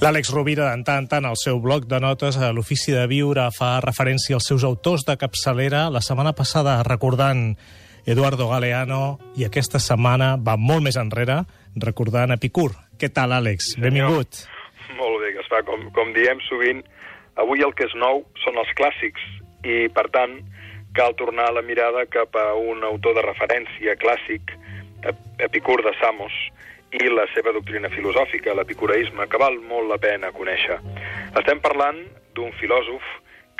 L'Àlex Rovira, en tant tant, al seu bloc de notes a l'Ofici de Viure, fa referència als seus autors de capçalera. La setmana passada recordant Eduardo Galeano i aquesta setmana va molt més enrere recordant Epicur. Què tal, Àlex? Senyor. Benvingut. Molt bé, Gaspar. Com, com diem sovint, avui el que és nou són els clàssics i, per tant, cal tornar la mirada cap a un autor de referència clàssic, Ep- Epicur de Samos, i la seva doctrina filosòfica, l'epicureisme, que val molt la pena conèixer. Estem parlant d'un filòsof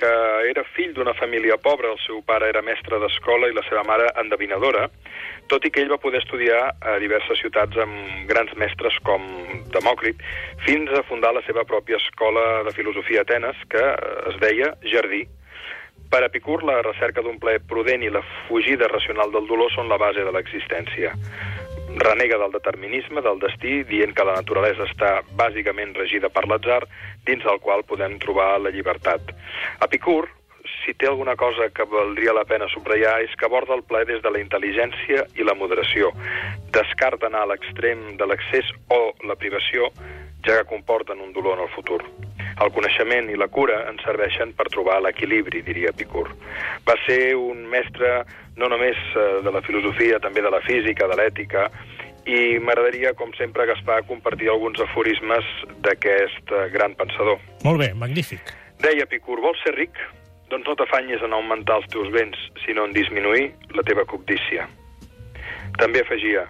que era fill d'una família pobra, el seu pare era mestre d'escola i la seva mare endevinadora, tot i que ell va poder estudiar a diverses ciutats amb grans mestres com Demòcrit, fins a fundar la seva pròpia escola de filosofia a Atenes, que es deia Jardí. Per Epicur, la recerca d'un plaer prudent i la fugida racional del dolor són la base de l'existència. Renega del determinisme, del destí, dient que la naturalesa està bàsicament regida per l'atzar, dins del qual podem trobar la llibertat. Epicur, si té alguna cosa que valdria la pena subratllar, és que aborda el plaer des de la intel·ligència i la moderació. Descarta anar a l'extrem de l'excés o la privació, ja que comporten un dolor en el futur. El coneixement i la cura ens serveixen per trobar l'equilibri, diria Epicur. Va ser un mestre no només eh, de la filosofia, també de la física, de l'ètica, i m'agradaria, com sempre, Gaspar, compartir alguns aforismes d'aquest eh, gran pensador. Molt bé, magnífic. Deia Epicur, vols ser ric? Doncs no t'afanyis en augmentar els teus béns, sinó en disminuir la teva cobdícia. També afegia,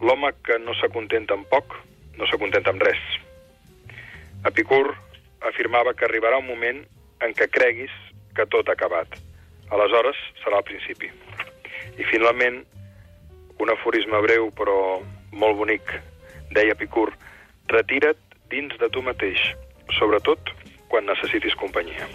l'home que no s'acontenta amb poc, no s'acontenta amb res. Epicur afirmava que arribarà un moment en què creguis que tot ha acabat. Aleshores serà el principi. I finalment, un aforisme breu però molt bonic, deia Epicur, retira't dins de tu mateix, sobretot quan necessitis companyia.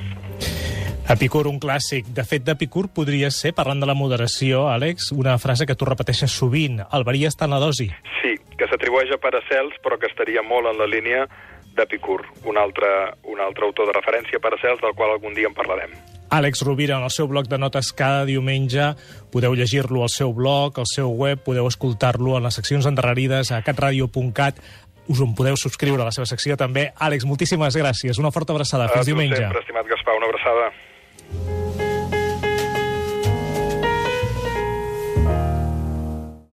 Epicur, un clàssic. De fet, d'Epicur podria ser, parlant de la moderació, Àlex, una frase que tu repeteixes sovint. El verí està en la dosi. Sí, que s'atribueix a Paracels, però que estaria molt en la línia d'Epicur, un altre, un altre autor de referència, Paracels, del qual algun dia en parlarem. Àlex Rovira, en el seu bloc de notes cada diumenge. Podeu llegir-lo al seu blog, al seu web, podeu escoltar-lo en les seccions endarrerides a catradio.cat. Us en podeu subscriure a la seva secció també. Àlex, moltíssimes gràcies. Una forta abraçada. A Fins tu diumenge. sempre, estimat Gaspar, una abraçada.